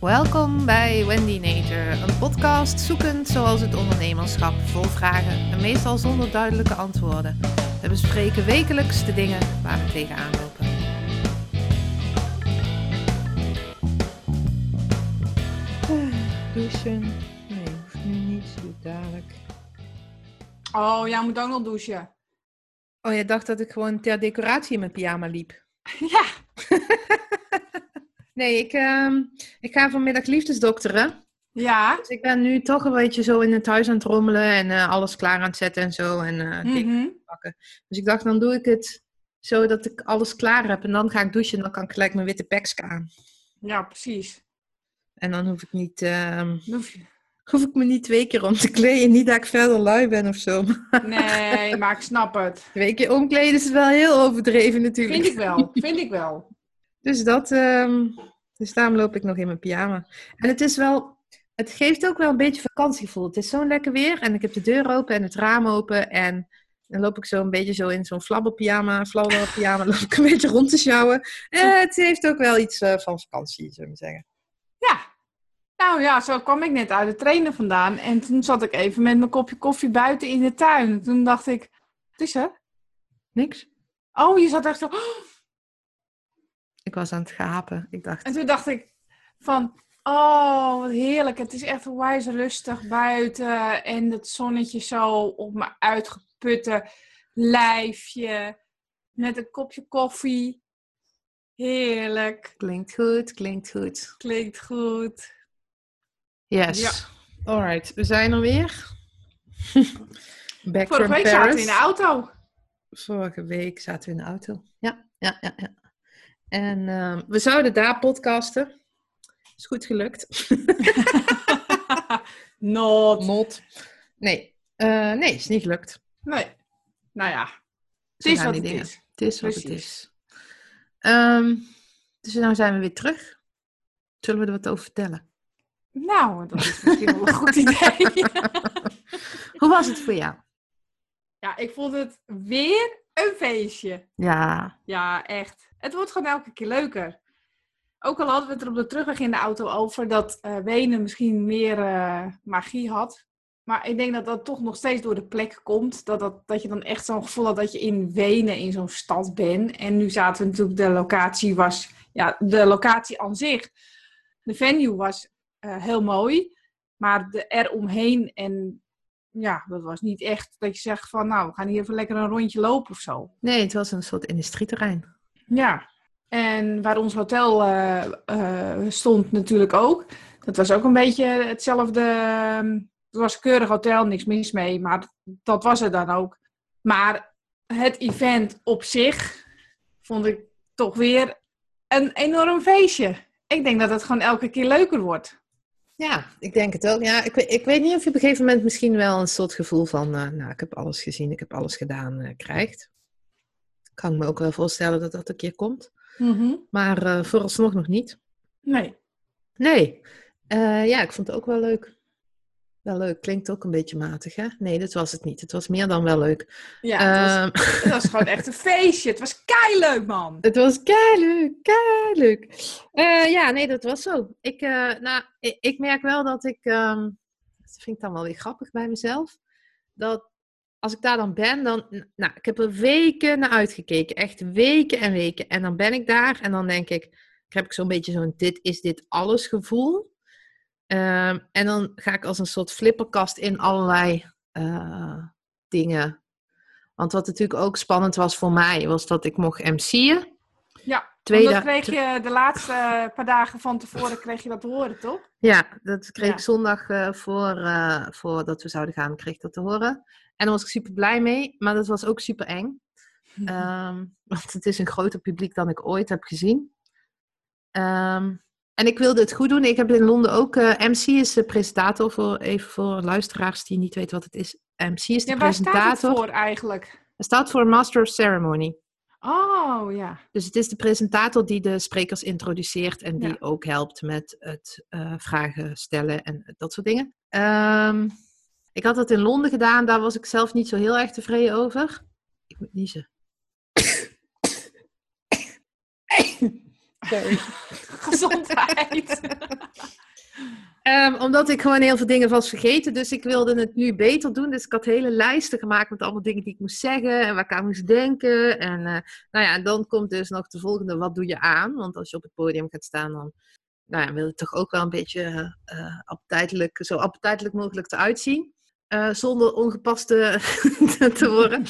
Welkom bij Wendy Nature, een podcast zoekend zoals het ondernemerschap, vol vragen en meestal zonder duidelijke antwoorden. We bespreken wekelijks de dingen waar we tegenaan lopen. Douchen? Nee, hoeft nu niet, doe dadelijk. Oh, jij moet ook nog douchen. Oh, je dacht dat ik gewoon ter decoratie in mijn pyjama liep? Ja. Nee, ik, ehm, ik ga vanmiddag liefdesdokteren. Ja. Dus ik ben nu toch een beetje zo in het huis aan het rommelen en eh, alles klaar aan het zetten en zo. En eh, dingen Mhm. pakken. Dus ik dacht, dan doe ik het zo dat ik alles klaar heb. En dan ga ik douchen en dan kan ik gelijk mijn witte pekska aan. Ja, precies. En dan hoef ik, niet, ehm, hoef je- hoef ik me niet twee keer om te kleden. Niet dat ik verder lui ben of zo. Nee, maar ik snap het. twee keer omkleden is wel heel overdreven natuurlijk. Vind ik wel. Vind ik wel. Dus dat, ehm, dus daarom loop ik nog in mijn pyjama. En het is wel, het geeft ook wel een beetje vakantiegevoel. Het is zo'n lekker weer en ik heb de deur open en het raam open en dan loop ik zo een beetje zo in zo'n flabberpyjama, flabberpyjama, loop ik een beetje rond te sjouwen. Eh, het heeft ook wel iets eh, van vakantie, zullen we zeggen. Ja. Nou ja, zo kwam ik net uit de trainen vandaan. En toen zat ik even met mijn kopje koffie buiten in de tuin. En toen dacht ik, wat is er? Niks. Oh, je zat echt zo... Ik was aan het gapen. Ik dacht, En toen dacht ik van, oh, wat heerlijk. Het is echt onwijs rustig buiten. En het zonnetje zo op mijn uitgeputte lijfje. Met een kopje koffie. Heerlijk. klinkt goed, klinkt goed. Klinkt goed. Yes. Ja. Alright, we zijn er weer. Back Vorige from week zaten we Paris. in de auto. Vorige week zaten we in de auto. Ja, ja, ja. ja. En ehm, we zouden daar podcasten. Is goed gelukt. Not. Not. Nee, eh, nee, is niet gelukt. Nee. Nou ja. Het is wat het dingen. is. Het is wat het is. Dus nu zijn we weer terug. Zullen we er wat over vertellen? Nou, dat is misschien wel een goed idee. Hoe was het voor jou? ja, ik vond het weer een feestje. Ja, Ja, echt. Het wordt gewoon elke keer leuker. Ook al hadden we het er op de terugweg in de auto over dat eh Wenen misschien meer eh, magie had. Maar ik denk dat dat toch nog steeds door de plek komt. Dat, dat, dat je dan echt zo'n gevoel had dat je in Wenen in zo'n stad bent. En nu zaten we natuurlijk, de locatie was, ja, de locatie aan zich. De venue was eh, heel mooi. Maar de eromheen en ja, dat was niet echt dat je zegt van nou, we gaan hier even lekker een rondje lopen of zo. nee, het was een soort industrieterrein. Ja, en waar ons hotel eh, eh, stond natuurlijk ook. Dat was ook een beetje hetzelfde. ehm, Het was keurig hotel, niks mis mee, maar dat was het dan ook. Maar het event op zich vond ik toch weer een enorm feestje. Ik denk dat het gewoon elke keer leuker wordt. Ja, ik denk het ook. Ja, ik, ik weet niet of je op een gegeven moment misschien wel een soort gevoel van, eh, nou, ik heb alles gezien, ik heb alles gedaan, krijgt. Kan ik me ook wel voorstellen dat dat een keer komt. Maar eh, vooralsnog nog niet. Nee. Nee. Eh, ja, ik vond het ook wel leuk. Wel leuk. Klinkt ook een beetje matig, hè? Nee, dat was het niet. Het was meer dan wel leuk. Ja, het was, Ehm, het was gewoon echt een feestje. Het was leuk, man. het was leuk, leuk. Eh ja, nee, dat was zo. Ik, nou, ik, ik merk wel dat ik, ehm, dat vind ik dan wel weer grappig bij mezelf, dat als ik daar dan ben, dan, nou, ik heb er weken naar uitgekeken, echt weken en weken. En dan ben ik daar en dan denk ik, heb ik zo'n beetje zo'n dit is dit alles gevoel. Ehm, en dan ga ik als een soort flipperkast in allerlei eh, dingen. Want wat natuurlijk ook spannend was voor mij, was dat ik mocht MC'en. Ja, Twee dat kreeg je de laatste eh, paar dagen van tevoren kreeg je dat te horen, toch? Ja, dat kreeg Ja. ik zondag eh, voor, eh, voordat we zouden gaan, kreeg ik dat te horen. En daar was ik super blij mee, maar dat was ook super eng. Ehm, want het is een groter publiek dan ik ooit heb gezien. Ehm, en ik wilde het goed doen. Ik heb in Londen ook... eh, MC is de presentator, voor, even voor luisteraars die niet weten wat het is. MC is de Ja, waar staat presentator. het voor eigenlijk? Het staat voor Master of Ceremony. Oh, ja. Dus het is de presentator die de sprekers introduceert en die Ja. ook helpt met het eh, vragen stellen en dat soort dingen. Ehm, ik had dat in Londen gedaan, daar was ik zelf niet zo heel erg tevreden over. Ik moet niezen. Sorry. Gezondheid. Ehm, omdat ik gewoon heel veel dingen was vergeten. Dus ik wilde het nu beter doen. Dus ik had hele lijsten gemaakt met allemaal dingen die ik moest zeggen. En waar ik aan moest denken. En uh, nou ja, dan komt dus nog de volgende. Wat doe je aan? Want als je op het podium gaat staan, dan nou ja, wil je toch ook wel een beetje uh, appetijtelijk, zo appetijtelijk mogelijk eruit zien. Uh, zonder ongepaste te worden.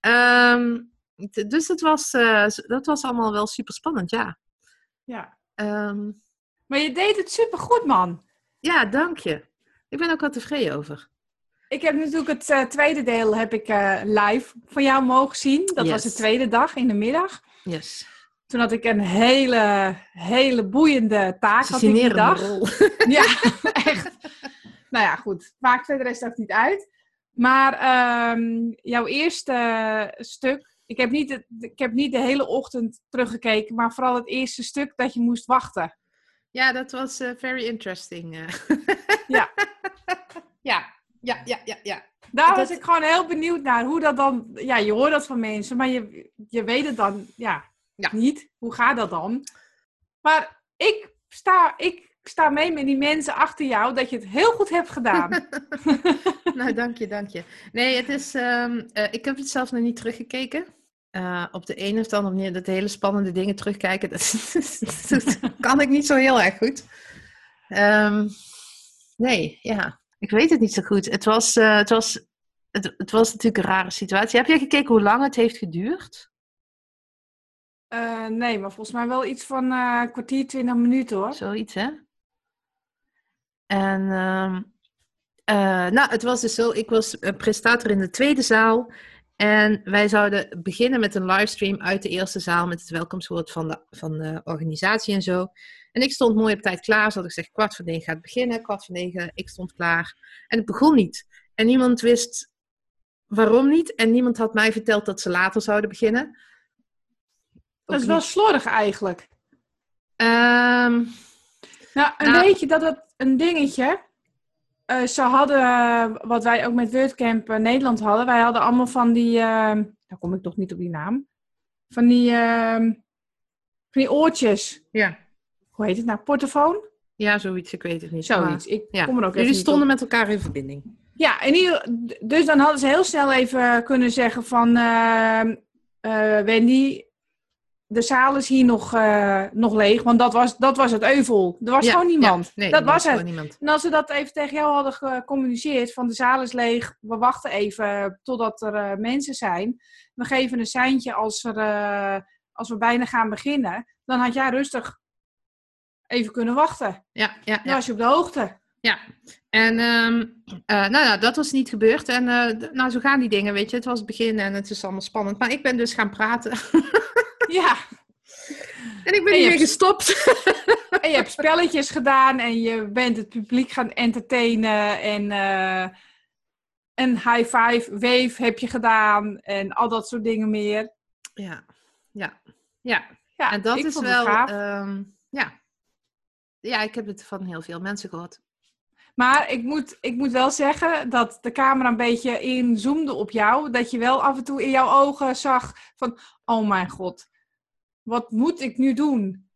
Um, dus dat was, dat was allemaal wel super spannend, ja. Ja. Um, maar je deed het super goed, man. Ja, dank je. Ik ben ook wel tevreden over. Ik heb natuurlijk het uh, tweede deel heb ik live van jou mogen zien. Dat Yes. was de tweede dag in de middag. Yes. Toen had ik een hele, hele boeiende taak had ik die dag. rol. Ja, echt. Nou ja, goed. Maakt verder rest ook niet uit. Maar ehm, jouw eerste stuk. Ik heb, niet het, ik heb niet de hele ochtend teruggekeken, maar vooral het eerste stuk dat je moest wachten. Ja, dat was eh, very interesting. eh. Ja. ja, ja, ja, ja, ja. Daar Dat- was ik gewoon heel benieuwd naar hoe dat dan. Ja, je hoort dat van mensen, maar je, je weet het dan ja, Ja. niet. Hoe gaat dat dan? Maar ik sta, ik sta mee met die mensen achter jou dat je het heel goed hebt gedaan. nou, dank je, dank je. Nee, het is, ehm, eh, ik heb het zelf nog niet teruggekeken. Eh, op de een of andere manier dat hele spannende dingen terugkijken, dat, dat kan ik niet zo heel erg goed. Ehm, nee, ja, ik weet het niet zo goed. Het was, eh, het, was, het, het was natuurlijk een rare situatie. Heb jij gekeken hoe lang het heeft geduurd? Nee, maar volgens mij wel iets van een kwartier, twintig minuten hoor. Zoiets, hè? En, ehm, eh, nou, het was dus zo, ik was een presentator in de tweede zaal. En wij zouden beginnen met een livestream uit de eerste zaal met het welkomstwoord van de, van de organisatie en zo. En ik stond mooi op tijd klaar. Ze hadden gezegd, kwart voor negen gaat beginnen, kwart voor negen, ik stond klaar. En het begon niet. En niemand wist waarom niet. En niemand had mij verteld dat ze later zouden beginnen. Dat is Ook wel niet. slordig eigenlijk. Ehm, Nou, een Nou. beetje dat het een dingetje. eh, ze hadden, eh, wat wij ook met WordCamp eh, Nederland hadden, wij hadden allemaal van die, nou kom ik toch niet op die naam, van die, ehm, van die oortjes. ja. Hoe heet het nou? Portofoon? ja, zoiets, ik weet het niet. Zoiets. Ik Ja. kom er ook Jullie stonden op. met elkaar in verbinding. Ja, in ieder, dus dan hadden ze heel snel even kunnen zeggen van, ehm, eh, Wendy, de zaal is hier nog, eh, nog leeg, want dat was, dat was het euvel. Er was Ja, gewoon niemand. ja, nee, dat was het. niemand. En als ze dat even tegen jou hadden gecommuniceerd, van de zaal is leeg, we wachten even totdat er eh, mensen zijn. We geven een seintje als, er, eh, als we bijna gaan beginnen. Dan had jij rustig even kunnen wachten. Ja, ja, Dan was je op de hoogte. ja. En ehm, eh, nou, nou, dat was niet gebeurd. En nou, zo gaan die dingen, weet je. Het was het begin en het is allemaal spannend. Maar ik ben dus gaan praten. Ja, en ik ben En hier hebt- gestopt. en je hebt spelletjes gedaan en je bent het publiek gaan entertainen. En eh, een high five, wave heb je gedaan en al dat soort dingen meer. ja, ja, ja. Ja, En dat is wel, gaaf. ehm, ja. Ja, ik heb het van heel veel mensen gehoord. Maar ik moet, ik moet wel zeggen dat de camera een beetje inzoomde op jou. Dat je wel af en toe in jouw ogen zag van, oh mijn god, wat moet ik nu doen?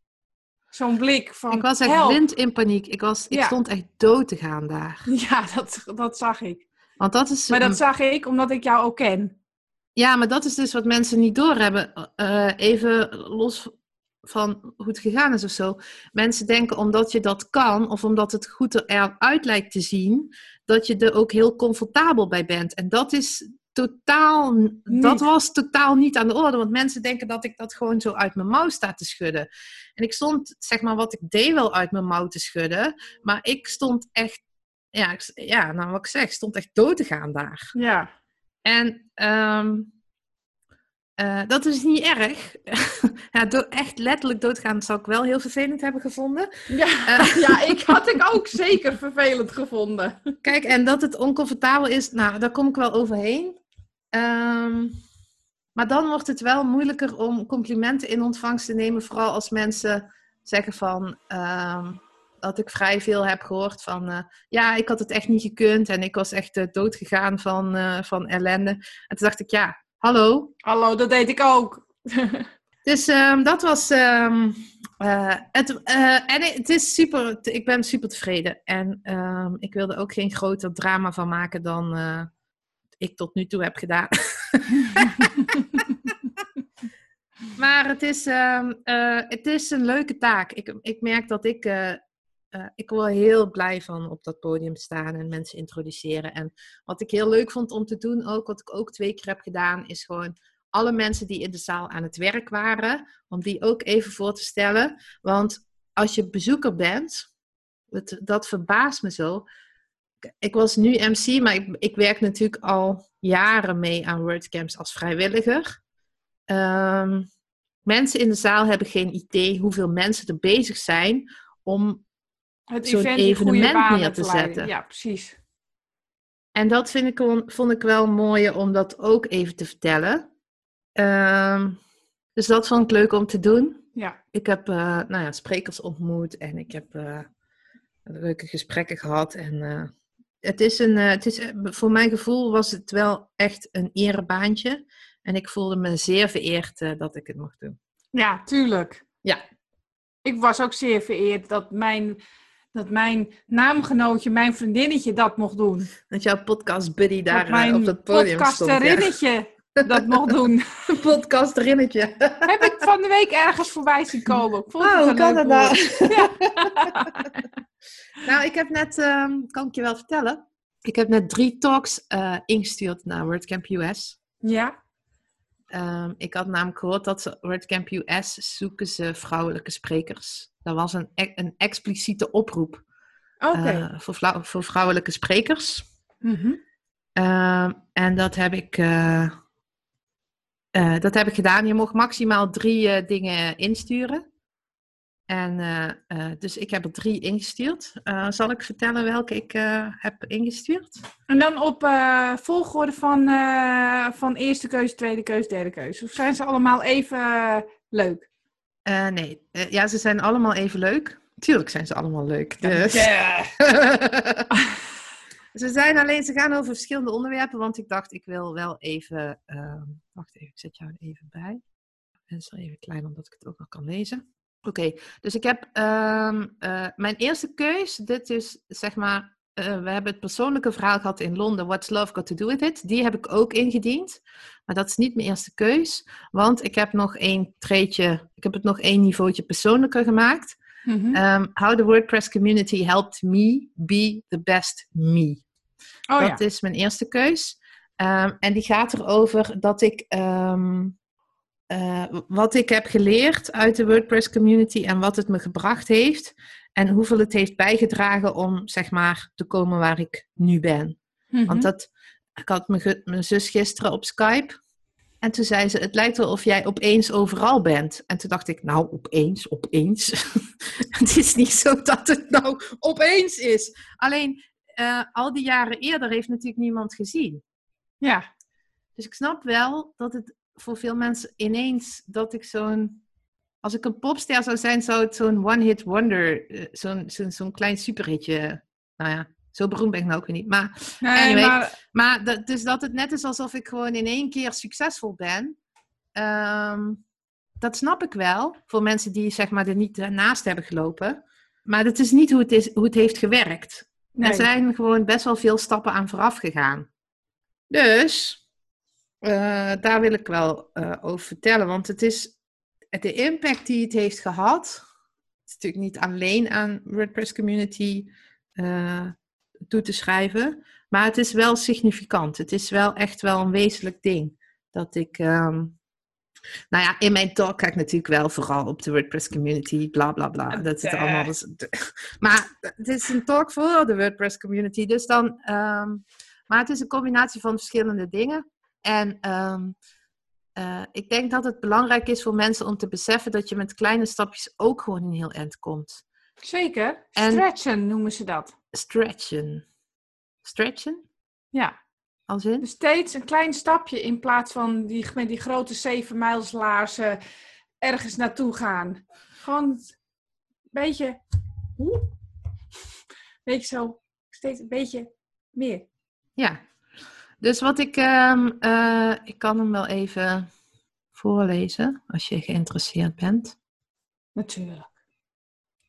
Zo'n blik van, ik was echt help. blind in paniek. Ik, was, ik Ja. stond echt dood te gaan daar. Ja, dat, dat zag ik. Want dat is... Maar dat zag ik omdat ik jou ook ken. Ja, maar dat is dus wat mensen niet doorhebben. Eh even los van hoe het gegaan is of zo. Mensen denken omdat je dat kan, of omdat het goed eruit lijkt te zien, dat je er ook heel comfortabel bij bent. En dat is totaal, dat was totaal niet aan de orde. Want mensen denken dat ik dat gewoon zo uit mijn mouw sta te schudden. En ik stond, zeg maar, wat ik deed wel uit mijn mouw te schudden. Maar ik stond echt, ja, ik, ja nou wat ik zeg, stond echt dood te gaan daar. Ja. En ehm, eh, dat is niet erg. ja, echt letterlijk doodgaan zou ik wel heel vervelend hebben gevonden. Ja, Eh. ja, ik had ik ook zeker vervelend gevonden. Kijk, en dat het oncomfortabel is, nou, daar kom ik wel overheen. Ehm, maar dan wordt het wel moeilijker om complimenten in ontvangst te nemen. Vooral als mensen zeggen van... ehm, dat ik vrij veel heb gehoord van... eh, ja, ik had het echt niet gekund en ik was echt uh, doodgegaan van, uh, van ellende. En toen dacht ik, ja, hallo, Hallo, dat deed ik ook. Dus um, dat was um, Eh, het, eh, en het is super, ik ben super tevreden. En ehm, ik wilde ook geen groter drama van maken dan eh, ik tot nu toe heb gedaan. maar het is, ehm, het is een leuke taak. Ik, ik merk dat ik, ik word heel blij van op dat podium staan en mensen introduceren. En wat ik heel leuk vond om te doen, ook wat ik ook twee keer heb gedaan, is gewoon alle mensen die in de zaal aan het werk waren, om die ook even voor te stellen. Want als je bezoeker bent, dat verbaast me zo. Ik was nu MC, maar ik, ik werk natuurlijk al jaren mee aan WordCamps als vrijwilliger. Ehm, mensen in de zaal hebben geen idee hoeveel mensen er bezig zijn om zo'n evenement neer te, te zetten. Ja, precies. En dat vind ik, vond ik wel mooi om dat ook even te vertellen. Ehm, dus dat vond ik leuk om te doen. Ja. Ik heb uh, nou ja, sprekers ontmoet en ik heb uh, leuke gesprekken gehad. En uh, het is een, het is, voor mijn gevoel was het wel echt een erebaantje. En ik voelde me zeer vereerd dat ik het mocht doen. Ja, tuurlijk. Ja. Ik was ook zeer vereerd dat mijn, dat mijn naamgenootje, mijn vriendinnetje dat mocht doen. Dat jouw podcast buddy daar op dat podium stond. Mijn dat mocht doen. Podcast rinnetje. Heb ik van de week ergens voorbij zien komen. Ik oh, hoe kan dat nou? Ja. nou, ik heb net, um, kan ik je wel vertellen. Ik heb net drie talks uh, ingestuurd naar WordCamp US. Ja. Um, ik had namelijk gehoord dat ze WordCamp US zoeken ze vrouwelijke sprekers. Dat was een, e-, een expliciete oproep uh, voor, voor, vrouwelijke sprekers. Mm -hmm. uh, en dat heb ik uh, uh, dat heb ik gedaan. Je mocht maximaal drie uh, dingen insturen. En uh, dus ik heb er drie ingestuurd. zal ik vertellen welke ik heb ingestuurd? En dan op volgorde van, van eerste keuze, tweede keuze, derde keuze. Of zijn ze allemaal even leuk? nee, ja, ze zijn allemaal even leuk. Tuurlijk zijn ze allemaal leuk. Dus. Ze zijn alleen, ze gaan over verschillende onderwerpen, want ik dacht, ik wil wel even. Uh, wacht even, ik zet jou er even bij. En is er even klein, omdat ik het ook nog kan lezen. Oké, dus ik heb uh, uh, mijn eerste keus. Dit is zeg maar. Eh, we hebben het persoonlijke verhaal gehad in Londen. What's Love Got to Do with It? Die heb ik ook ingediend. Maar dat is niet mijn eerste keus. Want ik heb nog één treetje. Ik heb het nog één niveautje persoonlijker gemaakt. Mm -hmm. um, how the WordPress community helped me be the best me. Oh, dat is mijn eerste keus. Um, en die gaat erover dat ik um, uh, wat ik heb geleerd uit de WordPress community en wat het me gebracht heeft. En hoeveel het heeft bijgedragen om zeg maar te komen waar ik nu ben. Mm -hmm. Want dat, ik had mijn, mijn zus gisteren op Skype. En toen zei ze, het lijkt wel of jij opeens overal bent. En toen dacht ik, nou, opeens, opeens. het is niet zo dat het nou opeens is. Alleen, uh, al die jaren eerder heeft natuurlijk niemand gezien. Ja. Dus ik snap wel dat het voor veel mensen ineens dat ik zo'n. Als ik een popster zou zijn, zou het zo'n one-hit wonder, uh, zo'n zo'n zo'n klein superhitje. Nou ja, zo beroemd ben ik nou ook weer niet. Maar, nee, anyway, maar... maar dat, dus dat het net is alsof ik gewoon in één keer succesvol ben. Um, dat snap ik wel. Voor mensen die zeg maar er niet naast hebben gelopen. Maar dat is niet hoe het, is, hoe het heeft gewerkt. Er zijn gewoon best wel veel stappen aan vooraf gegaan. Dus uh, daar wil ik wel uh, over vertellen. Want het is de impact die het heeft gehad. Het is natuurlijk niet alleen aan WordPress community uh, toe te schrijven. Maar het is wel significant. Het is wel echt wel een wezenlijk ding. Dat ik um, nou ja, in mijn talk ga ik natuurlijk wel vooral op de WordPress community, bla bla bla. Dat is allemaal. Dus, maar het is een talk voor de WordPress community. Dus dan. Um, maar het is een combinatie van verschillende dingen. En um, uh, ik denk dat het belangrijk is voor mensen om te beseffen dat je met kleine stapjes ook gewoon een heel eind komt. Zeker. Stretchen noemen ze dat. Stretchen. Stretchen? Ja. Als in? Dus steeds een klein stapje in plaats van die, met die grote zeven mijlslaarzen ergens naartoe gaan. Gewoon een beetje, hoe? beetje zo, steeds een beetje meer. Ja, dus wat ik, um, uh, ik kan hem wel even voorlezen als je geïnteresseerd bent. Natuurlijk.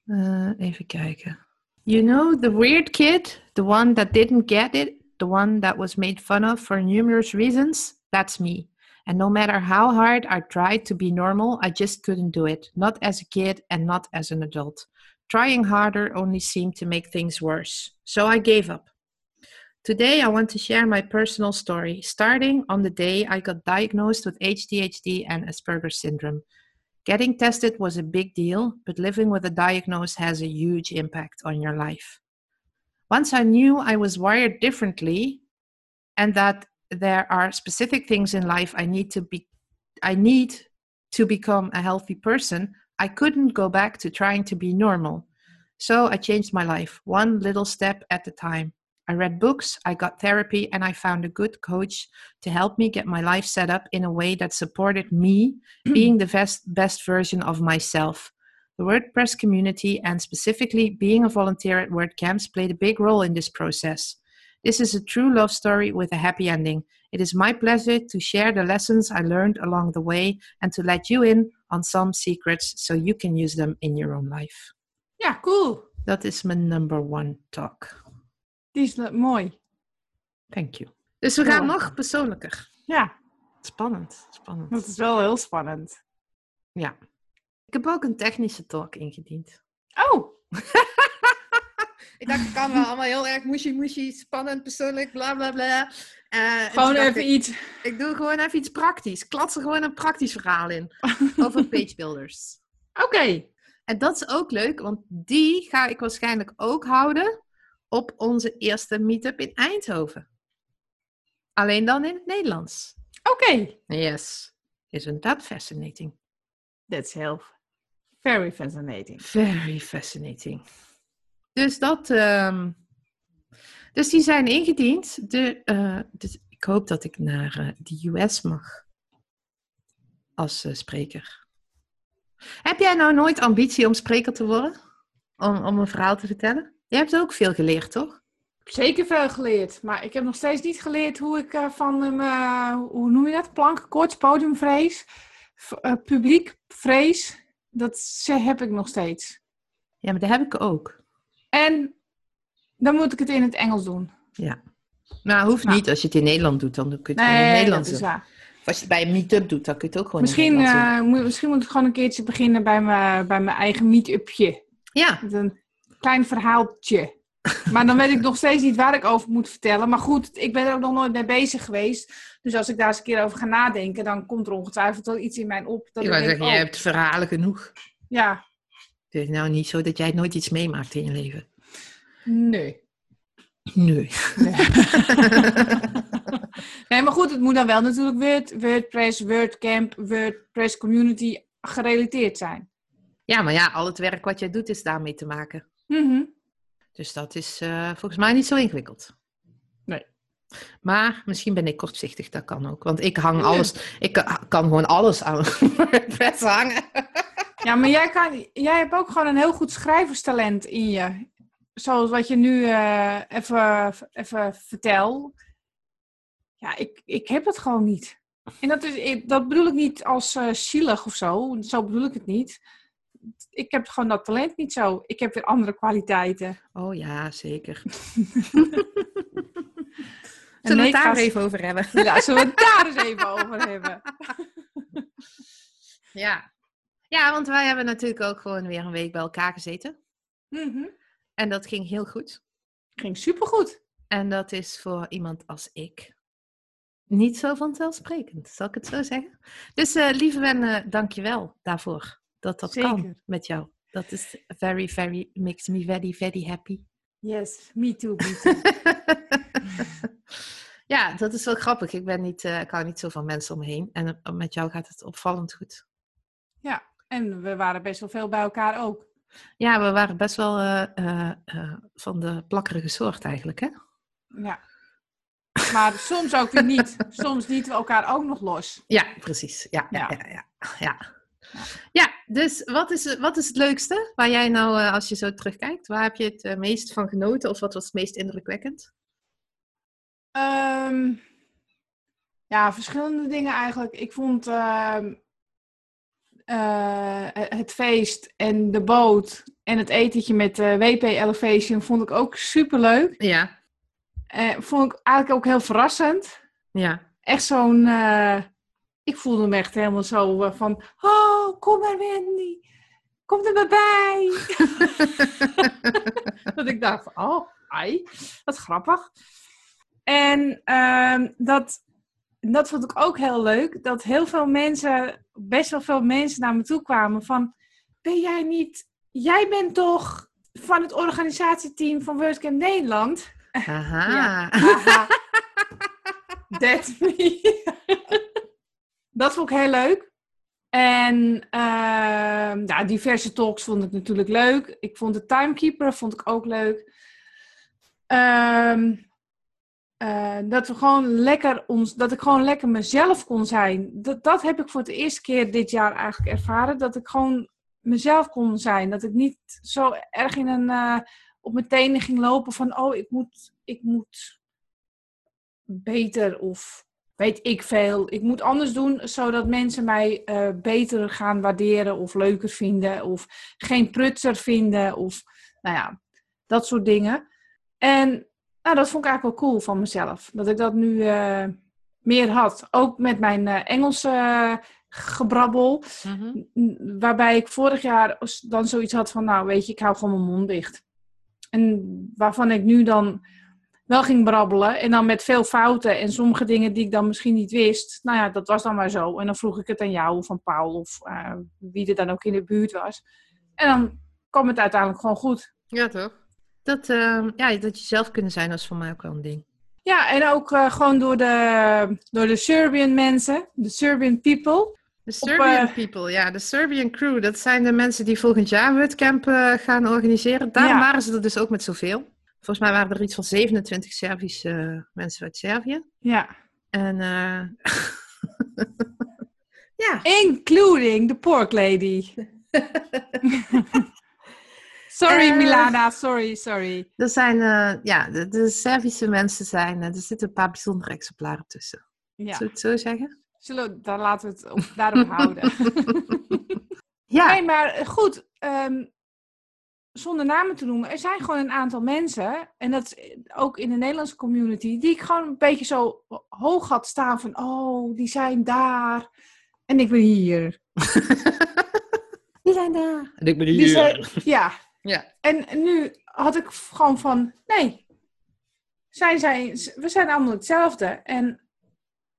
Uh, even kijken. You know, the weird kid, the one that didn't get it, the one that was made fun of for numerous reasons, that's me. And no matter how hard I tried to be normal, I just couldn't do it. Not as a kid and not as an adult. Trying harder only seemed to make things worse. So I gave up. Today, I want to share my personal story, starting on the day I got diagnosed with ADHD and Asperger's syndrome. Getting tested was a big deal, but living with a diagnosis has a huge impact on your life. Once I knew I was wired differently and that there are specific things in life I need to be I need to become a healthy person, I couldn't go back to trying to be normal. So I changed my life, one little step at a time. I read books, I got therapy, and I found a good coach to help me get my life set up in a way that supported me being the best, best version of myself. The WordPress community and specifically being a volunteer at WordCamps played a big role in this process. This is a true love story with a happy ending. It is my pleasure to share the lessons I learned along the way and to let you in on some secrets so you can use them in your own life. Yeah, cool. Dat is mijn number one talk. Die is mooi. Thank you. Dus we gaan Ja. nog persoonlijker. Ja, Spannend, spannend. dat is wel heel spannend. Ja. Ik heb ook een technische talk ingediend. Oh, Ik dacht, het kan wel allemaal heel erg mushy mushy, spannend, persoonlijk, bla bla bla. Eh, gewoon even ik, iets. Ik doe gewoon even iets praktisch. Klats er gewoon een praktisch verhaal in. Over page builders. Oké. En dat is ook leuk, want die ga ik waarschijnlijk ook houden op onze eerste meetup in Eindhoven. Alleen dan in het Nederlands. Oké. Yes. Isn't that fascinating? That's heel very fascinating. Very fascinating. Dus dat. ehm, dus die zijn ingediend. De, eh, dus ik hoop dat ik naar eh, de US mag. Als eh, spreker. Heb jij nou nooit ambitie om spreker te worden? Om, om een verhaal te vertellen? Je hebt ook veel geleerd, toch? Zeker veel geleerd, maar ik heb nog steeds niet geleerd hoe ik eh, van hem, eh, hoe noem je dat? Plankenkoorts, podiumvrees, v- eh, publiekvrees, dat heb ik nog steeds. Ja, maar dat heb ik ook. En dan moet ik het in het Engels doen. Ja. Nou, hoeft Nou. niet. Als je het in Nederland doet, dan kun je het gewoon in het Nee, Nederlands doen. Of als je het bij een meetup doet, dan kun je het ook gewoon Misschien, in het Nederlands moet, misschien moet ik gewoon een keertje beginnen bij mijn, bij mijn eigen meet-upje. doen. Ja, een klein verhaaltje. Maar dan weet ik nog steeds niet waar ik over moet vertellen. Maar goed, ik ben er ook nog nooit mee bezig geweest. Dus als ik daar eens een keer over ga nadenken, dan komt er ongetwijfeld wel iets in mij op. Dat ik wou zeggen, jij oh, hebt verhalen genoeg. Ja, Het is nou niet zo dat jij nooit iets meemaakt in je leven. nee. Nee. Nee. nee, maar goed, het moet dan wel natuurlijk Word, WordPress, WordCamp, WordPress Community gerelateerd zijn. Ja, maar ja, al het werk wat jij doet is daarmee te maken. Mhm. Dus dat is eh, volgens mij niet zo ingewikkeld. Nee. Maar misschien ben ik kortzichtig, dat kan ook. Want ik hang alles, ik ka- kan gewoon alles aan WordPress hangen. Ja, maar jij, kan, jij hebt ook gewoon een heel goed schrijverstalent in je. Zoals wat je nu eh, even, even vertel. Ja, ik, ik heb het gewoon niet. En dat, is, dat bedoel ik niet als eh, zielig of zo. Zo bedoel ik het niet. Ik heb gewoon dat talent niet zo. Ik heb weer andere kwaliteiten. Oh ja, zeker. En Zullen we het daar even over hebben? Ja, zullen we het daar eens even over hebben? Ja. Ja, want wij hebben natuurlijk ook gewoon weer een week bij elkaar gezeten. Mhm. En dat ging heel goed. Ging supergoed. En dat is voor iemand als ik niet zo vanzelfsprekend, zal ik het zo zeggen. Dus eh, lieve Wen, dank je wel daarvoor dat dat kan met jou. Dat is very, very, makes me very, very happy. Yes, me too, me too. ja, dat is wel grappig. Ik, ben niet, eh, ik hou niet zo van mensen om me heen. En eh, met jou gaat het opvallend goed. ja, en we waren best wel veel bij elkaar ook. Ja, we waren best wel eh, van de plakkerige soort eigenlijk, hè? Ja. Maar soms ook weer niet. Soms lieten we elkaar ook nog los. Ja, precies. Ja, ja, Ja. ja. ja, ja. ja. Dus wat is, wat is het leukste waar jij nou, eh, als je zo terugkijkt, waar heb je het eh, meest van genoten of wat was het meest indrukwekkend? Ehm, ja, verschillende dingen eigenlijk. Ik vond ehm, eh, het feest en de boot en het etentje met uh, WP Elevation vond ik ook super leuk. Ja. Vond ik eigenlijk ook heel verrassend. Ja. Echt zo'n. Ik voelde me echt helemaal zo van. Oh, kom maar, Wendy. Kom er maar bij. dat ik dacht oh, ai, wat grappig. En ehm, dat, dat vond ik ook heel leuk. Dat heel veel mensen, best wel veel mensen naar me toe kwamen van... Ben jij niet... Jij bent toch van het organisatieteam van WordCamp Nederland? Aha. Ja, aha. That's me. Dat vond ik heel leuk. En uh, ja, diverse talks vond ik natuurlijk leuk. Ik vond de Timekeeper vond ik ook leuk. Um, uh, dat we gewoon lekker ons, dat ik gewoon lekker mezelf kon zijn. Dat, dat heb ik voor de eerste keer dit jaar eigenlijk ervaren. Dat ik gewoon mezelf kon zijn. Dat ik niet zo erg in een, uh, op mijn tenen ging lopen van, oh, ik moet, ik moet beter of weet ik veel. Ik moet anders doen zodat mensen mij uh, beter gaan waarderen of leuker vinden of geen prutser vinden of nou ja, dat soort dingen. En nou, dat vond ik eigenlijk wel cool van mezelf. Dat ik dat nu uh, meer had. Ook met mijn uh, Engelse gebrabbel. Mm -hmm. Waarbij ik vorig jaar dan zoiets had van, nou weet je, ik hou gewoon mijn mond dicht. En waarvan ik nu dan wel ging brabbelen. En dan met veel fouten en sommige dingen die ik dan misschien niet wist. Nou ja, dat was dan maar zo. En dan vroeg ik het aan jou of aan Paul of wie er dan ook in de buurt was. En dan kwam het uiteindelijk gewoon goed. Ja, toch? Dat, uh, ja, dat je zelf kunnen zijn, is voor mij ook wel een ding. Ja, en ook uh, gewoon door de, door de Serbian mensen, de Serbian people. De Serbian Op, uh, people, ja, de Serbian crew. Dat zijn de mensen die volgend jaar WordCamp gaan organiseren. Daarom ja. waren ze er dus ook met zoveel. Volgens mij waren er iets van 27 Servische mensen uit Servië. Ja. En ja. Including the pork lady. Sorry, uh, Milana, sorry, sorry. Er zijn, uh, ja, de, de, Servische mensen zijn, uh, er zitten een paar bijzondere exemplaren tussen. Ja. Zullen we het zo zeggen? Zullen, dan laten we het op, daarop houden. ja. Nee, maar goed, um, zonder namen te noemen, er zijn gewoon een aantal mensen, en dat is ook in de Nederlandse community, die ik gewoon een beetje zo hoog had staan van, oh, die zijn daar en ik ben hier. die zijn daar. En ik ben hier. Zijn, ja, ja. En nu had ik gewoon van, nee, zij zijn, we zijn allemaal hetzelfde. En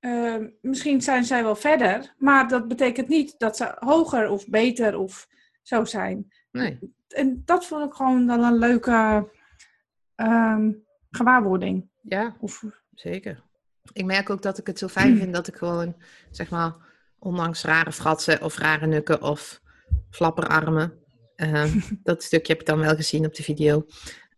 uh, misschien zijn zij wel verder, maar dat betekent niet dat ze hoger of beter of zo zijn. Nee. En dat vond ik gewoon dan een leuke um, gewaarwording. Ja, of... zeker. Ik merk ook dat ik het zo fijn vind dat ik gewoon, zeg maar, ondanks rare fratsen of rare nukken of flapperarmen, Uh, dat stukje heb ik dan wel gezien op de video.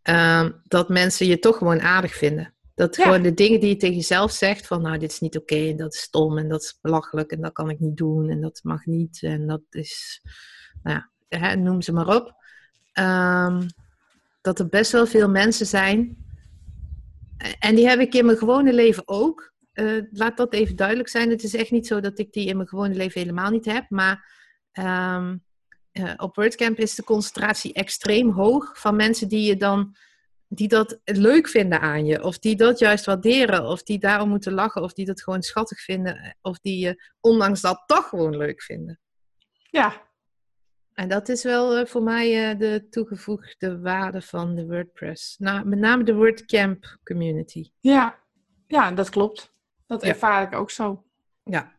Uh, dat mensen je toch gewoon aardig vinden. Dat ja. gewoon de dingen die je tegen jezelf zegt, van nou, dit is niet oké, okay, en dat is stom, en dat is belachelijk, en dat kan ik niet doen, en dat mag niet, en dat is, nou ja, hè, noem ze maar op. Um, dat er best wel veel mensen zijn, en die heb ik in mijn gewone leven ook. Uh, laat dat even duidelijk zijn. Het is echt niet zo dat ik die in mijn gewone leven helemaal niet heb, maar um, uh, op WordCamp is de concentratie extreem hoog van mensen die je dan die dat leuk vinden aan je, of die dat juist waarderen, of die daarom moeten lachen, of die dat gewoon schattig vinden, of die je ondanks dat toch gewoon leuk vinden. Ja. En dat is wel uh, voor mij uh, de toegevoegde waarde van de WordPress. Nou, met name de WordCamp community. Ja, ja dat klopt. Dat ervaar ik ook zo. Ja.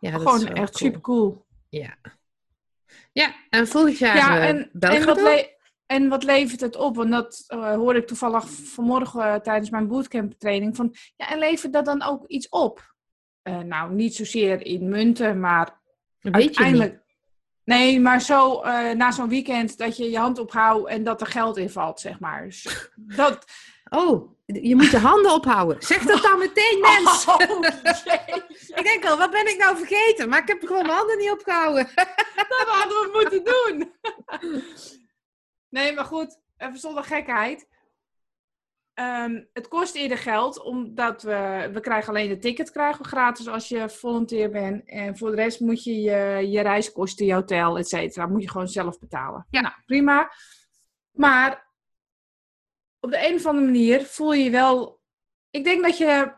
ja dat gewoon echt cool. super cool. Ja. Ja, en volgend jaar ja, en, en, wat en wat levert het op? Want dat uh, hoorde ik toevallig vanmorgen uh, tijdens mijn bootcamp training. Van, ja, en levert dat dan ook iets op? Uh, nou, niet zozeer in munten, maar Weet uiteindelijk... Nee, maar zo na zo'n weekend dat je je hand ophoudt en dat er geld in valt, zeg maar. Dus dat... Oh, je moet je handen ophouden. Zeg dat dan meteen, mens. Oh, ik denk al, wat ben ik nou vergeten? Maar ik heb gewoon mijn handen niet opgehouden. dat hadden we moeten doen. nee, maar goed, even zonder gekheid. Ehm, het kost eerder geld, omdat we, we krijgen alleen de ticket krijgen we gratis als je volunteer bent. En voor de rest moet je je, je reiskosten, je hotel, et cetera, moet je gewoon zelf betalen. Ja. Nou, prima. Maar op de een of andere manier voel je je wel... Ik denk dat je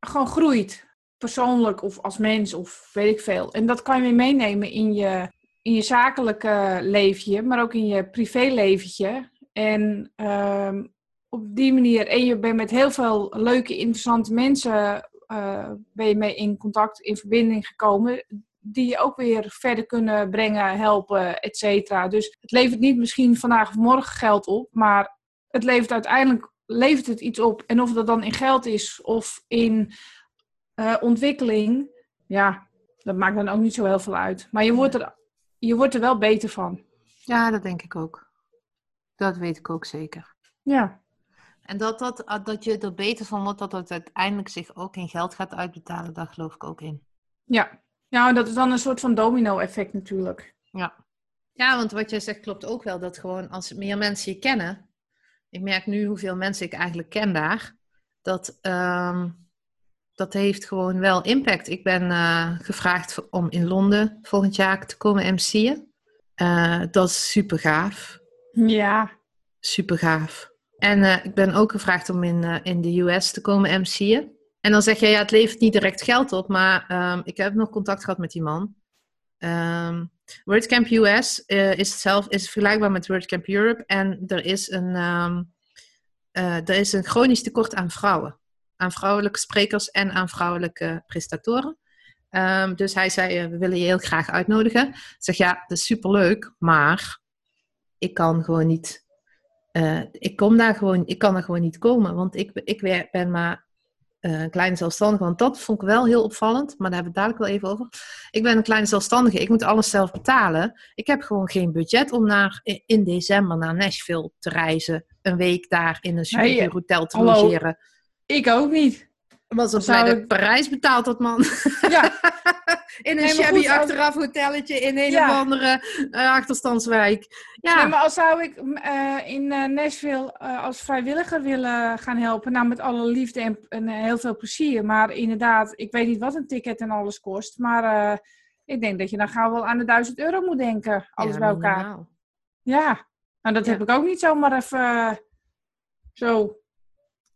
gewoon groeit. Persoonlijk of als mens of weet ik veel. En dat kan je weer meenemen in je, in je zakelijke leefje, maar ook in je privéleventje. En ehm, op die manier, en je bent met heel veel leuke, interessante mensen eh, ben je mee in contact, in verbinding gekomen, die je ook weer verder kunnen brengen, helpen, et cetera. Dus het levert niet misschien vandaag of morgen geld op, maar het levert uiteindelijk levert het iets op. En of dat dan in geld is of in eh, ontwikkeling, ja, dat maakt dan ook niet zo heel veel uit. Maar je wordt er, je wordt er wel beter van. Ja, dat denk ik ook. Dat weet ik ook zeker. Ja. En dat, dat, ah, dat je er beter van wordt, dat het uiteindelijk zich ook in geld gaat uitbetalen, daar geloof ik ook in. Ja. Ja, dat is dan een soort van domino-effect natuurlijk. Ja. Ja, want wat jij zegt klopt ook wel, dat gewoon als meer mensen je kennen. Ik merk nu hoeveel mensen ik eigenlijk ken daar. Dat, ehm, dat heeft gewoon wel impact. Ik ben eh, gevraagd om in Londen volgend jaar te komen MC'en. Eh, dat is super gaaf. Ja. Super gaaf. En eh, ik ben ook gevraagd om in, eh, in de US te komen MC'en. En dan zeg je, ja, het levert niet direct geld op, maar ehm, ik heb nog contact gehad met die man. Ehm WordCamp US eh, is, zelf, is vergelijkbaar met WordCamp Europe. En er is, een, ehm, eh, er is een chronisch tekort aan vrouwen. Aan vrouwelijke sprekers en aan vrouwelijke presentatoren. Ehm, dus hij zei, we willen je heel graag uitnodigen. Ik zeg, ja, dat is superleuk, maar ik kan gewoon niet... eh, ik, kom daar gewoon, ik kan er gewoon niet komen, want ik, ik ben maar eh, een kleine zelfstandige. Want dat vond ik wel heel opvallend, maar daar hebben we het dadelijk wel even over. Ik ben een kleine zelfstandige, ik moet alles zelf betalen. Ik heb gewoon geen budget om naar, in december naar Nashville te reizen. Een week daar in een Nee, hotel te hallo. logeren. Ik ook niet. Was Zou mij dat Parijs betaald had, man. Ja. in een Nee, shabby goed, achteraf hotelletje in een Ja. of andere eh, achterstandswijk. Ja, Nee, maar als zou ik mm, eh, in eh, Nashville als vrijwilliger willen gaan helpen, nou met alle liefde en, en heel veel plezier. Maar inderdaad, ik weet niet wat een ticket en alles kost. Maar ik denk dat je dan gauw wel aan de 1000 euro moet denken. Alles Ja, bij elkaar. Ja, nou dat Ja. heb ik ook niet zomaar even zo.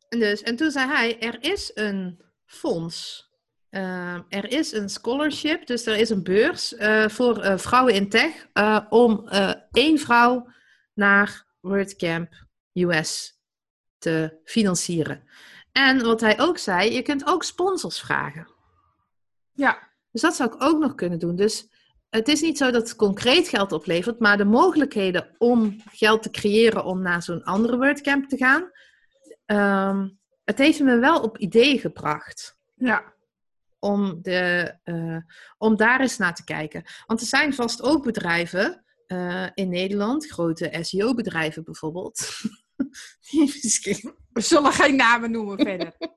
En Dus, en toen zei hij, er is een fonds. Ehm, er is een scholarship, dus er is een beurs eh, voor eh, vrouwen in tech eh, om één vrouw naar WordCamp US te financieren. En wat hij ook zei, je kunt ook sponsors vragen. Ja, Dus dat zou ik ook nog kunnen doen. Dus het is niet zo dat het concreet geld oplevert, maar de mogelijkheden om geld te creëren om naar zo'n andere WordCamp te gaan, ehm, het heeft me wel op ideeën gebracht ja, om, de, eh, om daar eens naar te kijken. Want er zijn vast ook bedrijven eh, in Nederland, grote SEO-bedrijven bijvoorbeeld, misschien we zullen geen namen noemen verder.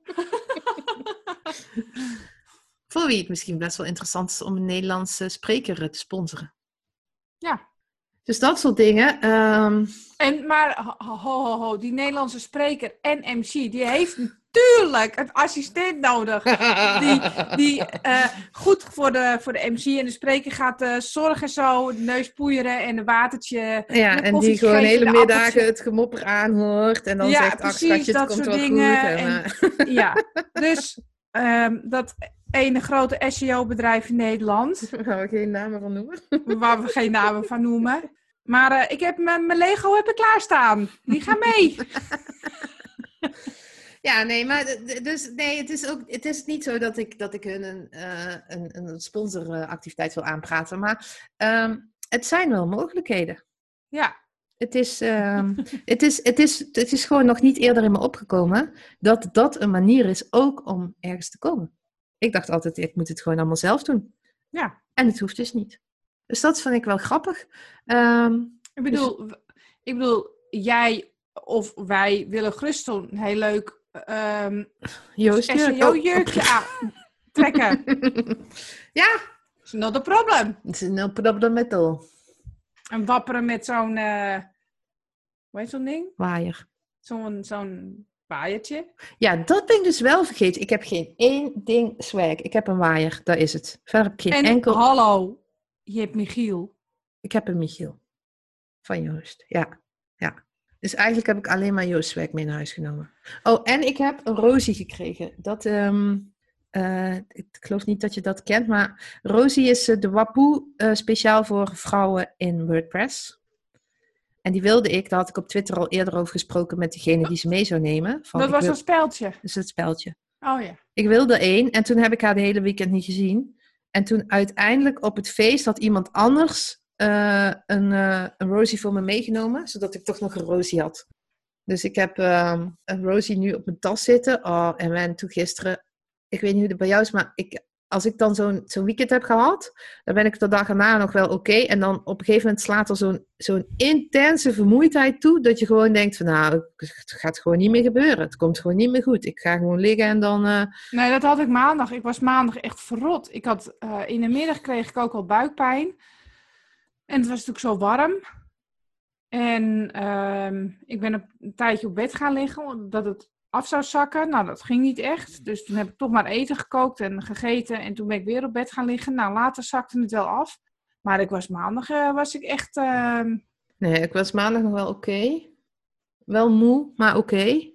voor wie het misschien best wel interessant is om een Nederlandse spreker te sponsoren. Ja. Dus dat soort dingen. ehm, En, maar ho, ho, ho, die Nederlandse spreker en MC, die heeft natuurlijk een assistent nodig. Die, die eh, goed voor de, voor de MC en de spreker gaat eh, zorgen zo, de neus poeieren en een watertje. ja, en die gewoon hele middagen het gemopper aanhoort. En dan Ja, zegt, ach precies, schatje, het dat komt soort wel dingen. goed. En, En- eh, Ja, dus ehm, dat ene grote SEO-bedrijf in Nederland, gaan we geen namen van noemen. waar we geen namen van noemen. Maar eh, ik heb mijn Lego heb ik klaarstaan. Die gaan mee. Ja, nee, maar dus, nee, het, is ook, het is niet zo dat ik, dat ik hun een, eh, een, een sponsoractiviteit wil aanpraten. Maar ehm, het zijn wel mogelijkheden. Ja, Het is, ehm, het, is, het, is, het is gewoon nog niet eerder in me opgekomen dat dat een manier is ook om ergens te komen. Ik dacht altijd, ik moet het gewoon allemaal zelf doen. ja. En het hoeft dus niet. Dus dat vind ik wel grappig. Ehm, Ik bedoel, w- ik bedoel, jij of wij willen gerust zo'n heel leuk ehm Joost, jurk. SEO-jurkje aantrekken. ja, Is not a problem. is een problem met al. En wapperen met zo'n, eh hoe heet zo'n ding? Waaier. Zo'n zo'n waaiertje. Ja, dat ben ik dus wel vergeten. Ik heb geen één ding swag. Ik heb een waaier, dat is het. Verder heb ik geen En enkel... hallo, je hebt Michiel. Ik heb een Michiel. Van Joost, ja. ja. Dus eigenlijk heb ik alleen maar Joost swag mee naar huis genomen. Oh, en ik heb een Rosie gekregen. Dat, ehm, eh, ik geloof niet dat je dat kent, maar Rosie is eh, de wapoe eh, speciaal voor vrouwen in WordPress. En die wilde ik, daar had ik op Twitter al eerder over gesproken met degene die ze mee zou nemen. Van, dat was wil- een speltje. dus het speldje. Oh ja. Ik wilde één en toen heb ik haar de hele weekend niet gezien. En toen uiteindelijk op het feest had iemand anders eh, een, eh, een Rosie voor me meegenomen, zodat ik toch nog een Rosie had. Dus ik heb ehm, een Rosie nu op mijn tas zitten. Oh, en toen gisteren, ik weet niet hoe het bij jou is, maar ik, als ik dan zo'n zo'n weekend heb gehad, dan ben ik de dag erna nog wel oké. En dan op een gegeven moment slaat er zo'n zo'n intense vermoeidheid toe, dat je gewoon denkt van nou, het gaat gewoon niet meer gebeuren. Het komt gewoon niet meer goed. Ik ga gewoon liggen en dan... eh, Nee, dat had ik maandag. Ik was maandag echt verrot. Ik had, eh, in de middag kreeg ik ook al buikpijn. En het was natuurlijk zo warm. En ehm, ik ben een tijdje op bed gaan liggen, omdat het af zou zakken. Nou, dat ging niet echt. Dus toen heb ik toch maar eten gekookt en gegeten. En toen ben ik weer op bed gaan liggen. Nou, later zakte het wel af. Maar ik was maandag, eh, was ik echt... ehm, Nee, ik was maandag nog wel oké. Wel moe, maar oké.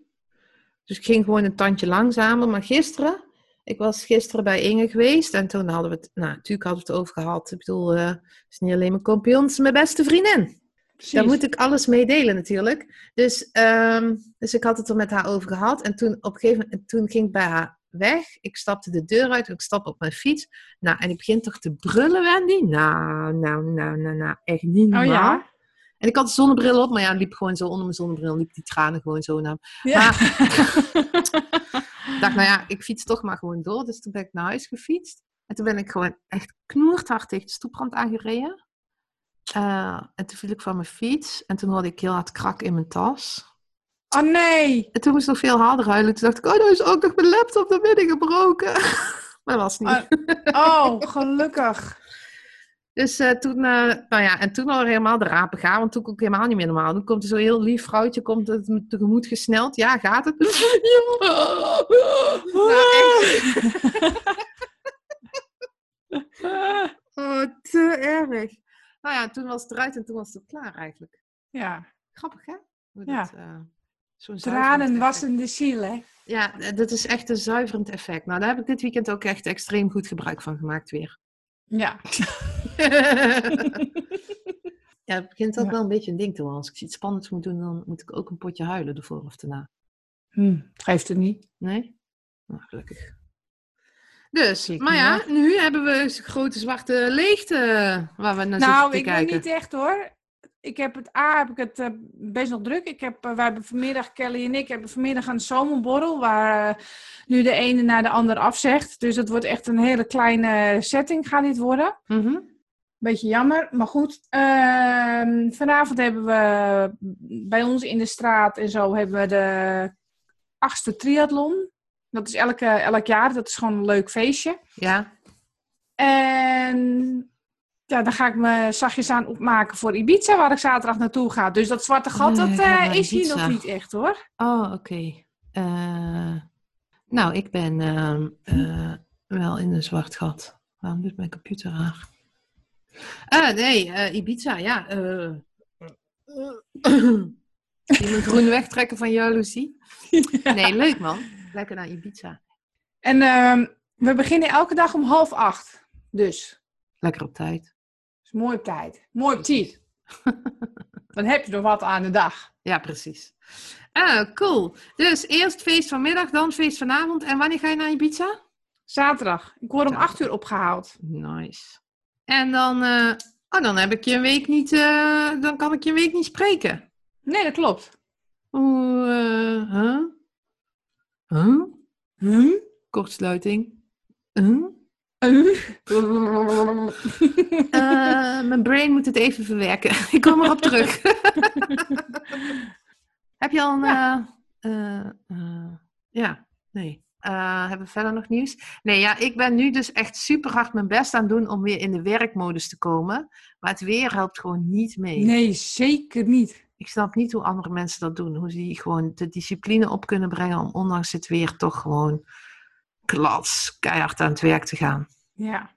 Dus ik ging gewoon een tandje langzamer. Maar gisteren, ik was gisteren bij Inge geweest. En toen hadden we het, nou natuurlijk hadden we het over gehad. Ik bedoel, eh, het is niet alleen mijn kampioen, het is mijn beste vriendin. Precies. Daar moet ik alles mee delen natuurlijk. Dus, ehm, dus ik had het er met haar over gehad. En toen op een gegeven moment, toen ging ik bij haar weg. Ik stapte de deur uit ik stap op mijn fiets. Nou, en ik begin toch te brullen, Wendy? Nou, nou, nou, nou, nou, echt niet Oh normaal. ja? En ik had een zonnebril op, maar ja, liep gewoon zo onder mijn zonnebril, liep die tranen gewoon zo naar. Ja. Ik dacht, nou ja, ik fiets toch maar gewoon door. Dus toen ben ik naar huis gefietst. En toen ben ik gewoon echt knoerthard tegen de stoeprand aangereden. Eh, en toen viel ik van mijn fiets. En toen hoorde ik heel hard krak in mijn tas. oh nee! En toen moest ik nog veel harder huilen. Toen dacht ik, oh, nou is ook nog mijn laptop naar binnen gebroken. maar dat was niet. Oh, oh, gelukkig. Dus eh, toen, eh, nou ja, en toen al helemaal de rapen gaan, want toen kon ik helemaal niet meer normaal. Toen komt er zo'n heel lief vrouwtje, komt het me tegemoet gesneld. Ja, gaat het? Ja. Nou, echt. Oh, te erg. Nou ja, toen was het eruit en toen was het klaar eigenlijk. Ja, Grappig, hè? Hoe Ja. dat, eh, zo'n tranen ziel, hè? Ja, eh, dat is echt een zuiverend effect. Nou, daar heb ik dit weekend ook echt extreem goed gebruik van gemaakt weer. Ja. ja, het begint ook Ja. wel een beetje een ding te worden. Als ik iets spannends moet doen, dan moet ik ook een potje huilen ervoor of daarna. Hm, het geeft het niet. Nee? Nou, gelukkig. Dus, maar ja, nu hebben we een grote zwarte leegte waar we naar Nou, zitten te ik kijken. weet niet echt hoor. Ik heb het A, heb ik het eh, best nog druk. Ik heb, eh, wij hebben vanmiddag, Kelly en ik, hebben vanmiddag een zomerborrel waar eh, nu de ene naar de ander afzegt. Dus het wordt echt een hele kleine setting gaat dit worden. Mhm. Beetje jammer, maar goed. Ehm, vanavond hebben we bij ons in de straat en zo hebben we de achtste triathlon. Dat is elke, elk jaar, dat is gewoon een leuk feestje. Ja, En ja, dan ga ik me zachtjes aan opmaken voor Ibiza, waar ik zaterdag naartoe ga. Dus dat zwarte gat, dat eh, is hier nog niet echt hoor. oh, oké. Eh, nou, ik ben ehm, eh, wel in een zwart gat. Waarom doet mijn computer raar? Ah, nee, Ibiza, ja. eh Iemand groen wegtrekken van jaloezie? Nee, leuk man. Lekker naar Ibiza. En ehm, we beginnen elke dag om half acht. Dus, Lekker op tijd. is mooi op tijd. Mooi op tijd. Dan heb je nog wat aan de dag. Ja, precies. Ah, cool. Dus eerst feest vanmiddag, dan feest vanavond. En wanneer ga je naar Ibiza? Zaterdag. Ik word om Zaterdag. acht uur opgehaald. Nice. En dan, eh, oh, dan heb ik je een week niet, eh, dan kan ik je een week niet spreken. Nee, dat klopt. Hoe, eh, huh? Huh? Huh? Kortsluiting. Huh? Uh. Eh, mijn brain moet het even verwerken. ik kom erop terug. Heb je al een... Ja. eh, eh, ja, nee. Hebben we verder nog nieuws? Nee, ja, ik ben nu dus echt super hard mijn best aan het doen om weer in de werkmodus te komen. Maar het weer helpt gewoon niet mee. nee, zeker niet. Ik snap niet hoe andere mensen dat doen. Hoe ze die gewoon de discipline op kunnen brengen om ondanks het weer toch gewoon klats, keihard aan het werk te gaan. Ja.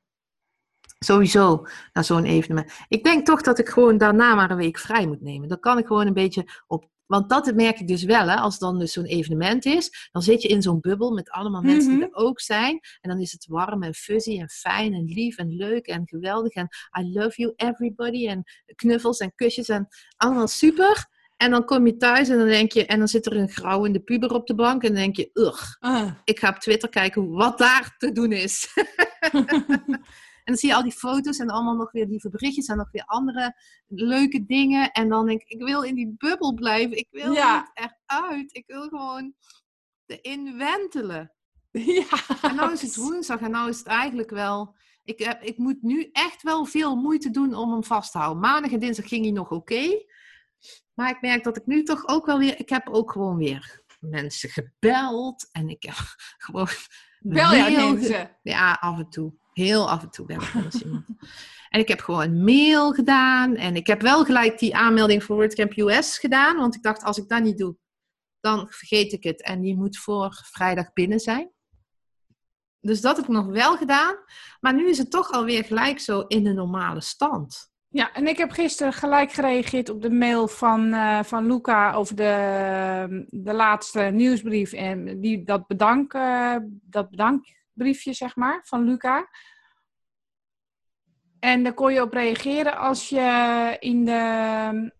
Sowieso naar zo'n evenement. Ik denk toch dat ik gewoon daarna maar een week vrij moet nemen. Dan kan ik gewoon een beetje op. Want dat merk ik dus wel, hè, als dan dus zo'n evenement is. Dan zit je in zo'n bubbel met allemaal mensen die Mhm. er ook zijn. En dan is het warm en fuzzy en fijn en lief en leuk en geweldig. En I love you everybody. En knuffels en kusjes en allemaal super. En dan kom je thuis en dan denk je, en dan zit er een grauwende puber op de bank. En dan denk je, ugh, Ah. ik ga op Twitter kijken wat daar te doen is. En dan zie je al die foto's en allemaal nog weer lieve berichtjes en nog weer andere leuke dingen. En dan denk ik, ik wil in die bubbel blijven. Ik wil Ja. niet eruit. Ik wil gewoon erin wentelen. ja. En nou is het woensdag en nou is het eigenlijk wel... Ik, heb, ik moet nu echt wel veel moeite doen om hem vast te houden. Maandag en dinsdag ging hij nog oké. Maar ik merk dat ik nu toch ook wel weer... Ik heb ook gewoon weer mensen gebeld. En ik heb gewoon... Bel je mensen. ja, af en toe. Heel af en toe ben ik wel iemand. En ik heb gewoon een mail gedaan. En ik heb wel gelijk die aanmelding voor WordCamp US gedaan. Want ik dacht, als ik dat niet doe, dan vergeet ik het. En die moet voor vrijdag binnen zijn. Dus dat heb ik nog wel gedaan. Maar nu is het toch alweer gelijk zo in de normale stand. Ja, en ik heb gisteren gelijk gereageerd op de mail van, eh, van Luca over de, de laatste nieuwsbrief. En die, dat, bedank, eh, dat bedankbriefje, zeg maar, van Luca. En daar kon je op reageren als je in de,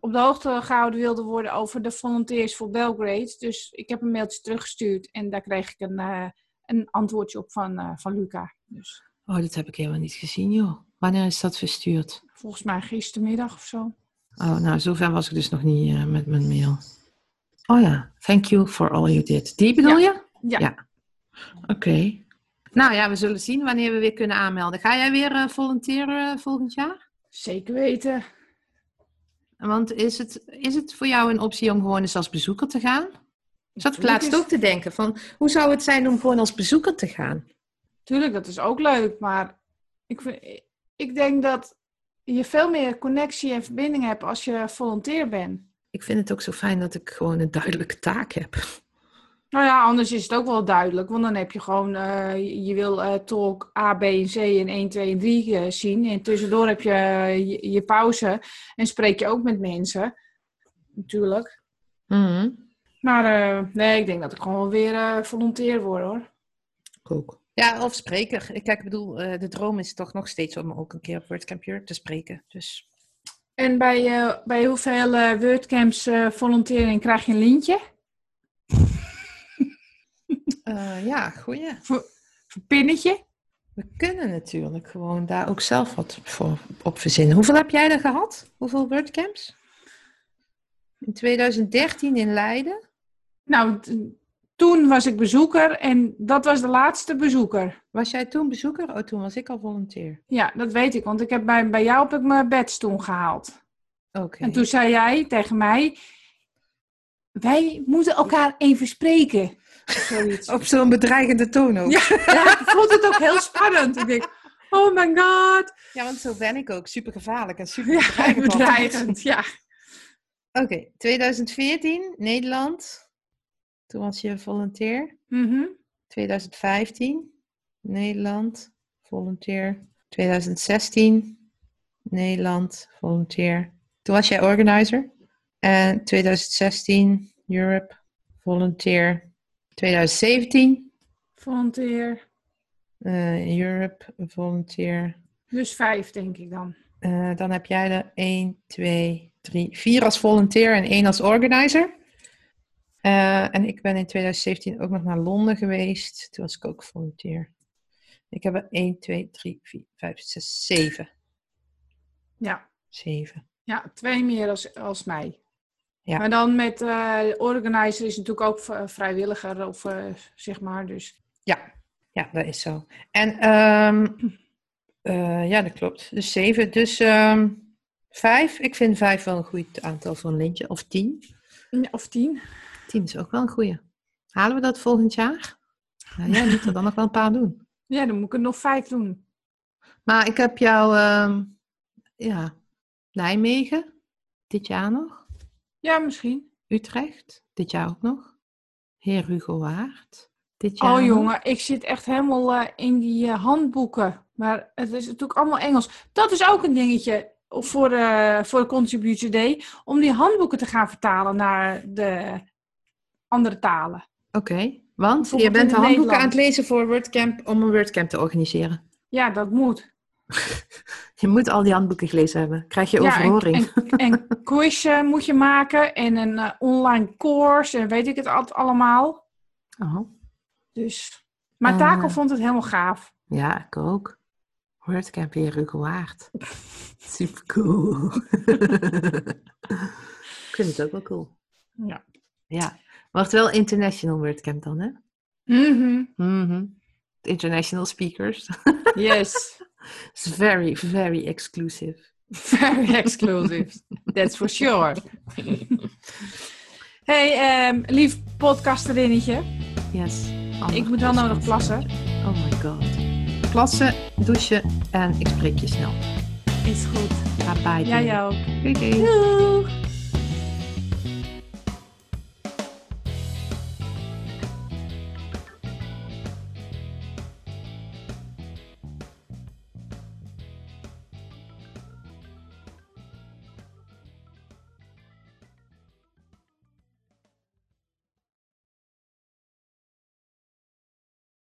op de hoogte gehouden wilde worden over de Volunteers voor Belgrade. Dus ik heb een mailtje teruggestuurd en daar kreeg ik een, eh, een antwoordje op van, eh, van Luca. Dus Oh, dat heb ik helemaal niet gezien, joh. Wanneer is dat verstuurd? volgens mij gistermiddag of zo. Oh, nou, zover was ik dus nog niet eh, met mijn mail. Oh ja, thank you for all you did. Die bedoel je? Ja. Ja. Oké. Nou ja, we zullen zien wanneer we weer kunnen aanmelden. Ga jij weer eh volonteren volgend jaar? Zeker weten. Want is het, is het voor jou een optie om gewoon eens als bezoeker te gaan? Zat ik laatst ook te denken van, hoe zou het zijn om gewoon als bezoeker te gaan? Tuurlijk, dat is ook leuk. Maar ik, vind, ik denk dat je veel meer connectie en verbinding hebt als je volonteer bent. Ik vind het ook zo fijn dat ik gewoon een duidelijke taak heb. Nou ja, anders is het ook wel duidelijk. Want dan heb je gewoon, eh, je- wil eh, talk A, B en C en 1, 2 en 3 eh, zien. En tussendoor heb je, eh, je je pauze en spreek je ook met mensen. Natuurlijk. Mhm. Maar eh, nee, ik denk dat ik gewoon weer eh volonteer word hoor. Ook. Ja, of spreker. Kijk, ik bedoel, eh, de droom is toch nog steeds om ook een keer op WordCamp Europe te spreken. Dus En bij, eh, bij hoeveel eh, WordCamps eh volontering krijg je een lintje? Eh, ja, goeie. Voor een pinnetje? We kunnen natuurlijk gewoon daar ook zelf wat voor, op verzinnen. Hoeveel heb jij er gehad? Hoeveel WordCamps? In 2013 in Leiden? Nou, toen was ik bezoeker en dat was de laatste bezoeker. Was jij toen bezoeker? Oh, toen was ik al volunteer. Ja, dat weet ik, want ik heb bij, bij jou heb ik mijn badge toen gehaald. Oké. En toen zei jij tegen mij, wij moeten elkaar even spreken. Zoiets. Op zo'n bedreigende toon ook. Ja, ja, ik vond het ook heel spannend. Ik denk, oh my god. Ja, want zo ben ik ook. Super gevaarlijk en super Ja, bedreigend. ja. Oké, 2014, Nederland. Toen was je volunteer. Mhm. 2015, Nederland, volunteer. 2016, Nederland, volunteer. Toen was jij organizer. En 2016, Europe, volunteer. 2017, Volunteer. eh, Europe, volunteer. Dus vijf, denk ik dan. Eh, dan heb jij er 1, 2, 3, 4 als volunteer en 1 als organizer. Eh, en ik ben in 2017 ook nog naar Londen geweest. Toen was ik ook volunteer. Ik heb er 1, 2, 3, 4, 5, 6, 7. Ja. 7. Ja, twee meer als, als mij. Ja. Maar dan met eh organizer is natuurlijk ook v- vrijwilliger, of eh, zeg maar. Dus Ja. ja, dat is zo. En ehm, eh, ja, dat klopt. Dus 7. Dus ehm 5. Ik vind 5 wel een goed aantal voor een lintje. Of 10. of tien. 10 is ook wel een goeie. Halen we dat volgend jaar? Nou, jij moet er dan nog wel een paar doen. Ja, dan moet ik er nog vijf doen. Maar ik heb jou, ehm, ja, Nijmegen, dit jaar nog. Ja, misschien. Utrecht, dit jaar ook nog. Heer Hugo Waard, dit jaar Oh jongen, ik zit echt helemaal eh, in die eh, handboeken. Maar het is natuurlijk allemaal Engels. Dat is ook een dingetje voor, eh voor de Contributor Day. Om die handboeken te gaan vertalen naar de andere talen. Oké, want je bent de handboeken aan het lezen voor WordCamp om een WordCamp te organiseren. Ja, dat moet. Je moet al die handboeken gelezen hebben. Krijg je Ja, overhoring. en, en, en quiz eh, moet je maken. En een eh, online course. En weet ik het al- allemaal. Oh, Dus. Maar Eh. Taco vond het helemaal gaaf. ja, ik ook. WordCamp Hugo Waard. Super cool. ik vind het ook wel cool. Ja. Ja, wordt wel international WordCamp dan, hè? Mhm. Mhm. International speakers. Yes. It's very, very exclusive. Very exclusive. That's for sure. hey, ehm, lief podcasterinnetje. Yes. Ik moet wel nodig plassen. Oh my god. Plassen, douchen en ik spreek je snel. Is goed. Bye bye. Jij ook. Doei doei. Doeg!